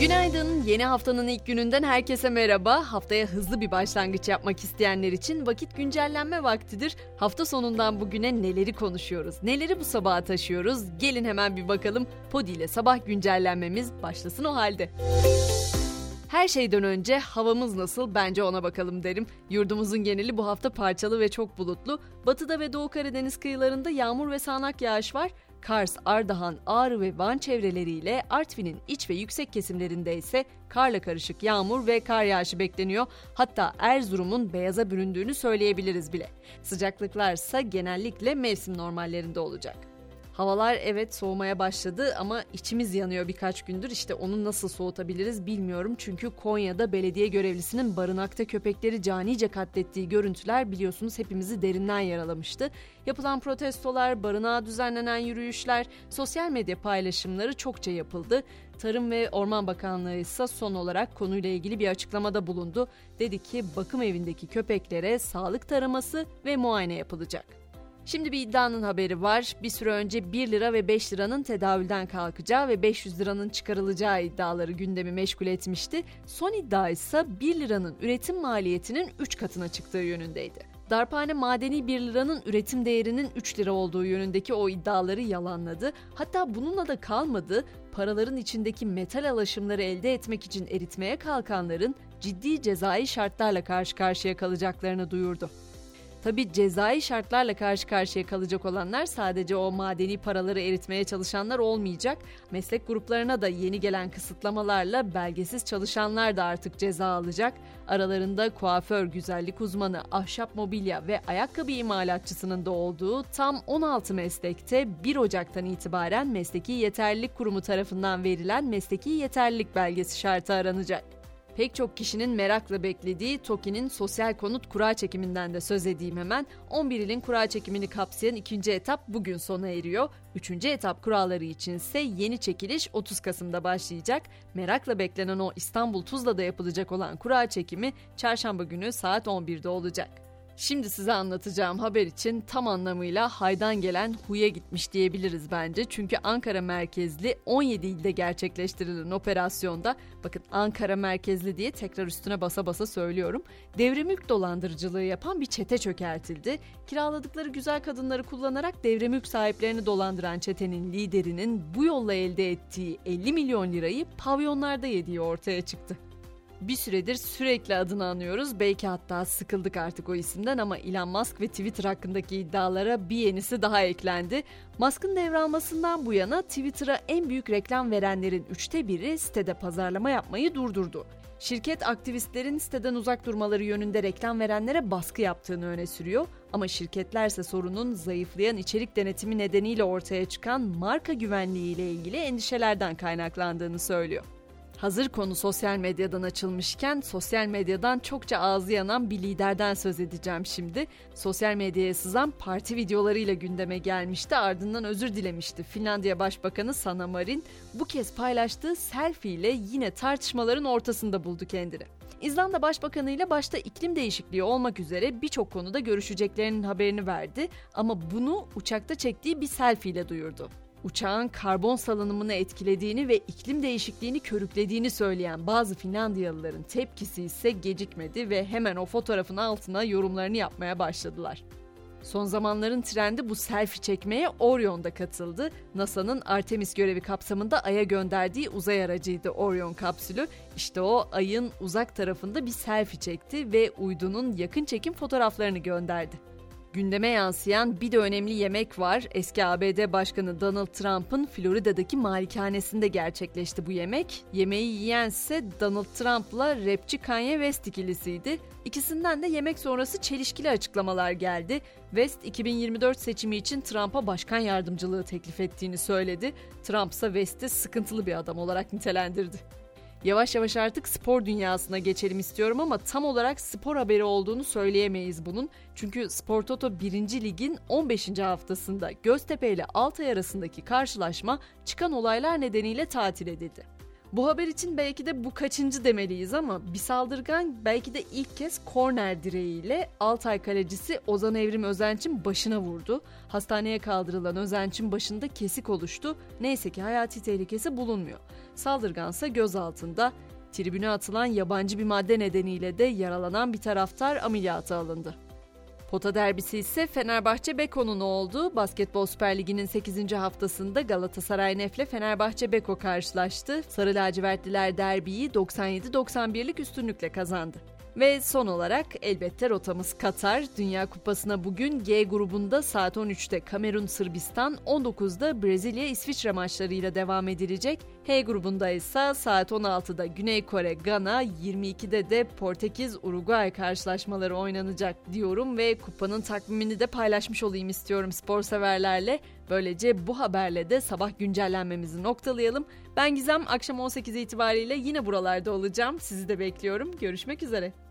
Günaydın. Yeni haftanın ilk gününden herkese merhaba. Haftaya hızlı bir başlangıç yapmak isteyenler için vakit güncellenme vaktidir. Hafta sonundan bugüne neleri konuşuyoruz? Neleri bu sabaha taşıyoruz? Gelin hemen bir bakalım. Podi ile sabah güncellenmemiz başlasın o halde. Her şeyden önce havamız nasıl bence ona bakalım derim. Yurdumuzun geneli bu hafta parçalı ve çok bulutlu. Batıda ve Doğu Karadeniz kıyılarında yağmur ve sağanak yağış var. Kars, Ardahan, Ağrı ve Van çevreleriyle Artvin'in iç ve yüksek kesimlerinde ise karla karışık yağmur ve kar yağışı bekleniyor. Hatta Erzurum'un beyaza büründüğünü söyleyebiliriz bile. Sıcaklıklar ise genellikle mevsim normallerinde olacak. Havalar evet soğumaya başladı ama içimiz yanıyor birkaç gündür. İşte onu nasıl soğutabiliriz bilmiyorum. Çünkü Konya'da belediye görevlisinin barınakta köpekleri canice katlettiği görüntüler biliyorsunuz hepimizi derinden yaralamıştı. Yapılan protestolar, barınağa düzenlenen yürüyüşler, sosyal medya paylaşımları çokça yapıldı. Tarım ve Orman Bakanlığı ise son olarak konuyla ilgili bir açıklamada bulundu. Dedi ki bakım evindeki köpeklere sağlık taraması ve muayene yapılacak. Şimdi bir iddianın haberi var. Bir süre önce 1 lira ve 5 liranın tedavülden kalkacağı ve 500 liranın çıkarılacağı iddiaları gündemi meşgul etmişti. Son iddia ise 1 liranın üretim maliyetinin 3 katına çıktığı yönündeydi. Darphane madeni 1 liranın üretim değerinin 3 lira olduğu yönündeki o iddiaları yalanladı. Hatta bununla da kalmadı, paraların içindeki metal alaşımları elde etmek için eritmeye kalkanların ciddi cezai şartlarla karşı karşıya kalacaklarını duyurdu. Tabi cezai şartlarla karşı karşıya kalacak olanlar sadece o madeni paraları eritmeye çalışanlar olmayacak. Meslek gruplarına da yeni gelen kısıtlamalarla belgesiz çalışanlar da artık ceza alacak. Aralarında kuaför, güzellik uzmanı, ahşap mobilya ve ayakkabı imalatçısının da olduğu tam 16 meslekte 1 Ocak'tan itibaren Mesleki Yeterlilik Kurumu tarafından verilen mesleki yeterlilik belgesi şartı aranacak pek çok kişinin merakla beklediği TOKİ'nin sosyal konut kura çekiminden de söz edeyim hemen. 11 ilin kura çekimini kapsayan ikinci etap bugün sona eriyor. Üçüncü etap kuralları içinse yeni çekiliş 30 Kasım'da başlayacak. Merakla beklenen o İstanbul Tuzla'da yapılacak olan kura çekimi çarşamba günü saat 11'de olacak. Şimdi size anlatacağım haber için tam anlamıyla haydan gelen huya gitmiş diyebiliriz bence. Çünkü Ankara merkezli 17 ilde gerçekleştirilen operasyonda bakın Ankara merkezli diye tekrar üstüne basa basa söylüyorum. Devremülk dolandırıcılığı yapan bir çete çökertildi. Kiraladıkları güzel kadınları kullanarak devremülk sahiplerini dolandıran çetenin liderinin bu yolla elde ettiği 50 milyon lirayı pavyonlarda yediği ortaya çıktı bir süredir sürekli adını anıyoruz. Belki hatta sıkıldık artık o isimden ama Elon Musk ve Twitter hakkındaki iddialara bir yenisi daha eklendi. Musk'ın devralmasından bu yana Twitter'a en büyük reklam verenlerin üçte biri sitede pazarlama yapmayı durdurdu. Şirket aktivistlerin siteden uzak durmaları yönünde reklam verenlere baskı yaptığını öne sürüyor ama şirketlerse sorunun zayıflayan içerik denetimi nedeniyle ortaya çıkan marka güvenliği ile ilgili endişelerden kaynaklandığını söylüyor. Hazır konu sosyal medyadan açılmışken sosyal medyadan çokça ağzı yanan bir liderden söz edeceğim şimdi. Sosyal medyaya sızan parti videolarıyla gündeme gelmişti ardından özür dilemişti. Finlandiya Başbakanı Sanna Marin bu kez paylaştığı selfie ile yine tartışmaların ortasında buldu kendini. İzlanda Başbakanı ile başta iklim değişikliği olmak üzere birçok konuda görüşeceklerinin haberini verdi ama bunu uçakta çektiği bir selfie ile duyurdu uçağın karbon salınımını etkilediğini ve iklim değişikliğini körüklediğini söyleyen bazı Finlandiyalıların tepkisi ise gecikmedi ve hemen o fotoğrafın altına yorumlarını yapmaya başladılar. Son zamanların trendi bu selfie çekmeye Orion'da katıldı. NASA'nın Artemis görevi kapsamında Ay'a gönderdiği uzay aracıydı Orion kapsülü. İşte o Ay'ın uzak tarafında bir selfie çekti ve uydunun yakın çekim fotoğraflarını gönderdi. Gündeme yansıyan bir de önemli yemek var. Eski ABD Başkanı Donald Trump'ın Florida'daki malikanesinde gerçekleşti bu yemek. Yemeği yiyen ise Donald Trump'la rapçi Kanye West ikilisiydi. İkisinden de yemek sonrası çelişkili açıklamalar geldi. West 2024 seçimi için Trump'a başkan yardımcılığı teklif ettiğini söyledi. Trump ise West'i sıkıntılı bir adam olarak nitelendirdi. Yavaş yavaş artık spor dünyasına geçelim istiyorum ama tam olarak spor haberi olduğunu söyleyemeyiz bunun. Çünkü Spor Toto 1. Lig'in 15. haftasında Göztepe ile Altay arasındaki karşılaşma çıkan olaylar nedeniyle tatil edildi. Bu haber için belki de bu kaçıncı demeliyiz ama bir saldırgan belki de ilk kez korner direğiyle Altay kalecisi Ozan Evrim Özenç'in başına vurdu. Hastaneye kaldırılan Özenç'in başında kesik oluştu. Neyse ki hayati tehlikesi bulunmuyor. Saldırgansa gözaltında. Tribüne atılan yabancı bir madde nedeniyle de yaralanan bir taraftar ameliyata alındı. Pota derbisi ise Fenerbahçe Beko'nun oldu. Basketbol Süper Ligi'nin 8. haftasında Galatasaray Nef'le Fenerbahçe Beko karşılaştı. Sarı lacivertliler derbiyi 97-91'lik üstünlükle kazandı. Ve son olarak elbette rotamız Katar. Dünya Kupası'na bugün G grubunda saat 13'te Kamerun Sırbistan, 19'da Brezilya İsviçre maçlarıyla devam edilecek. H grubunda ise saat 16'da Güney Kore Gana, 22'de de Portekiz Uruguay karşılaşmaları oynanacak diyorum ve kupanın takvimini de paylaşmış olayım istiyorum spor severlerle. Böylece bu haberle de sabah güncellenmemizi noktalayalım. Ben Gizem akşam 18 itibariyle yine buralarda olacağım. Sizi de bekliyorum. Görüşmek üzere.